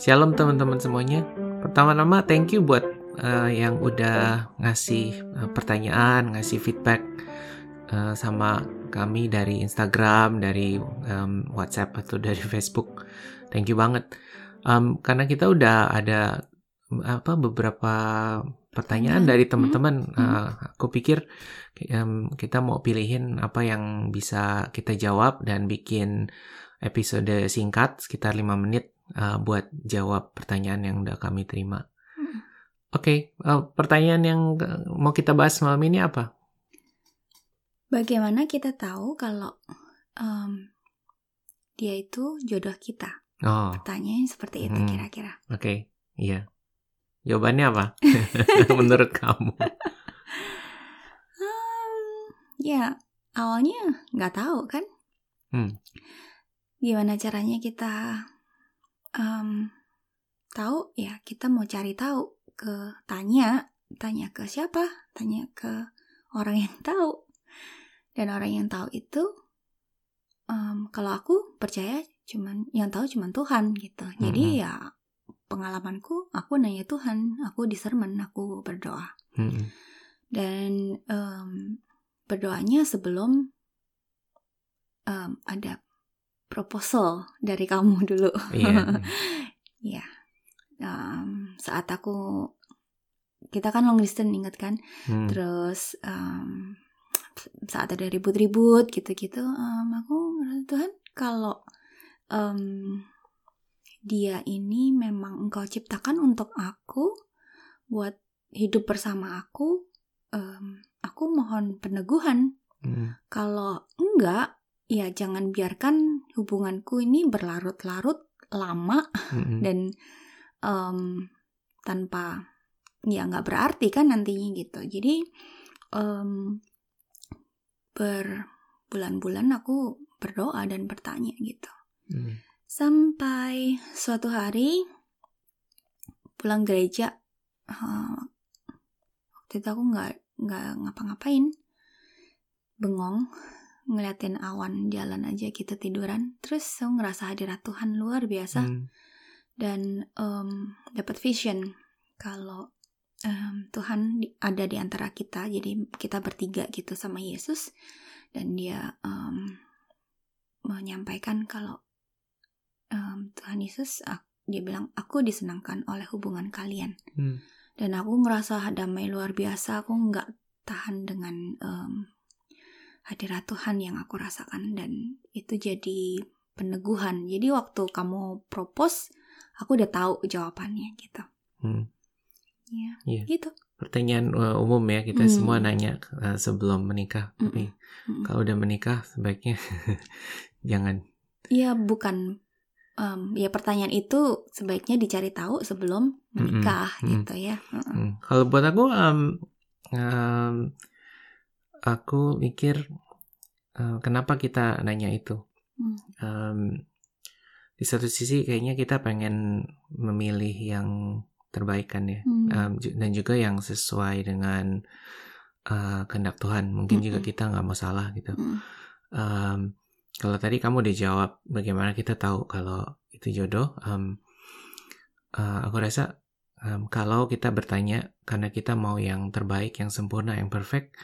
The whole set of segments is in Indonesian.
Shalom teman-teman semuanya. Pertama-tama thank you buat uh, yang udah ngasih uh, pertanyaan, ngasih feedback uh, sama kami dari Instagram, dari um, WhatsApp atau dari Facebook. Thank you banget. Um, karena kita udah ada apa beberapa pertanyaan dari teman-teman. Uh, aku pikir um, kita mau pilihin apa yang bisa kita jawab dan bikin episode singkat sekitar 5 menit uh, buat jawab pertanyaan yang udah kami terima. Oke, okay, uh, pertanyaan yang mau kita bahas malam ini apa? Bagaimana kita tahu kalau um, dia itu jodoh kita? Oh. Pertanyaannya seperti itu Hmm. kira-kira. Oke, okay, iya. Jawabannya apa? Menurut kamu? Hmm, ya awalnya nggak tahu kan? Hmm. Gimana caranya kita um, tahu? Ya kita mau cari tahu ke tanya, tanya ke siapa? Tanya ke orang yang tahu. Dan orang yang tahu itu, um, kalau aku percaya cuman yang tahu cuman Tuhan gitu. Jadi Mhm. ya pengalamanku, aku nanya Tuhan, aku di sermon, aku berdoa. Mm-mm. dan em, berdoanya sebelum em, ada proposal dari kamu dulu. Iya. ya, Em, saat aku kita kan long distance ingat kan, Hmm. terus em, saat ada ribut-ribut gitu-gitu, em, aku Tuhan kalau em, dia ini memang engkau ciptakan untuk aku buat hidup bersama aku em, aku mohon peneguhan Mm. kalau enggak ya jangan biarkan hubunganku ini berlarut-larut lama Mm-mm. dan em, tanpa ya nggak berarti kan nantinya gitu jadi em, berbulan-bulan aku berdoa dan bertanya gitu Mm. sampai suatu hari pulang gereja eh, waktu itu aku nggak nggak ngapa-ngapain bengong ngeliatin awan jalan aja gitu tiduran. Terus aku ngerasa hadirat Tuhan luar biasa. Mm. dan em, dapat vision kalau em, Tuhan di- ada di antara kita. Jadi kita bertiga gitu sama Yesus. Dan dia em, menyampaikan kalau em, Tuhan Yesus ak- dia bilang aku disenangkan oleh hubungan kalian. Mm. dan aku ngerasa damai luar biasa. Aku nggak tahan dengan em, hadirat Tuhan yang aku rasakan dan itu jadi peneguhan jadi waktu kamu propose aku udah tahu jawabannya gitu Hmm. ya Iya. gitu Pertanyaan uh, umum ya kita Hmm. semua nanya uh, sebelum menikah. Tapi Mm-mm. kalau udah menikah sebaiknya jangan. Iya bukan em, ya pertanyaan itu sebaiknya dicari tahu sebelum menikah Mm-mm. gitu ya Mm-mm. Hmm. Kalau buat aku, um, um, aku mikir uh, kenapa kita nanya itu. Hmm. Um, di satu sisi kayaknya kita pengen memilih yang terbaik kan ya, Hmm. Um, dan juga yang sesuai dengan uh, kehendak Tuhan. Mungkin juga Mm-mm. kita nggak mau salah gitu. Mm. Um, kalau tadi kamu udah jawab bagaimana kita tahu kalau itu jodoh, um, uh, aku rasa um, kalau kita bertanya karena kita mau yang terbaik, yang sempurna, yang perfect,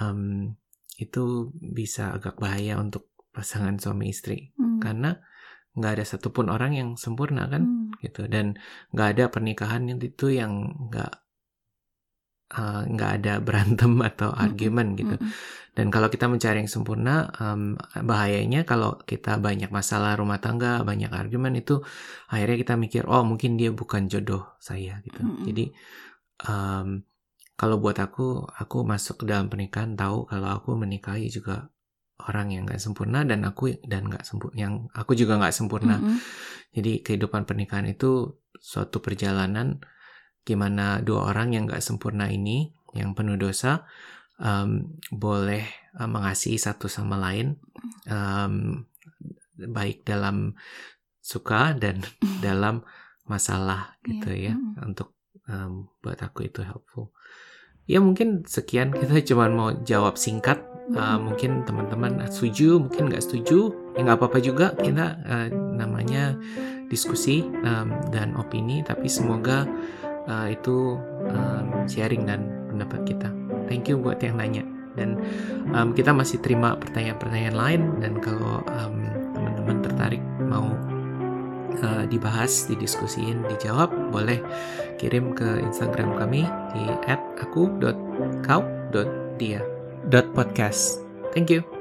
um, itu bisa agak bahaya untuk pasangan suami istri Mm. karena nggak ada satupun orang yang sempurna kan Mm. gitu dan nggak ada pernikahan yang itu yang nggak uh, nggak ada berantem atau Mm-mm. argumen gitu Mm-mm. dan kalau kita mencari yang sempurna, em, bahayanya kalau kita banyak masalah rumah tangga, banyak argumen itu akhirnya kita mikir, oh mungkin dia bukan jodoh saya gitu. Mm-mm. Jadi em, kalau buat aku, aku masuk ke dalam pernikahan tahu kalau aku menikahi juga orang yang nggak sempurna dan aku dan nggak sempurna, yang aku juga nggak sempurna. Mm-mm. Jadi kehidupan pernikahan itu suatu perjalanan gimana dua orang yang nggak sempurna ini, yang penuh dosa, em, boleh eh, mengasihi satu sama lain, em, baik dalam suka dan dalam masalah gitu Iya, ya. mm-mm. Untuk em, buat aku itu helpful. Ya mungkin sekian kita cuma mau jawab singkat. Uh, mungkin teman-teman setuju, mungkin nggak setuju, ya nggak apa-apa juga. Kita uh, namanya diskusi um, dan opini, tapi semoga uh, itu um, sharing dan pendapat kita. Thank you buat yang nanya dan um, kita masih terima pertanyaan-pertanyaan lain dan kalau um, teman-teman tertarik mau uh, dibahas, didiskusiin, dijawab, boleh kirim ke Instagram kami di @aku.kau.dia.podcast. Thank you.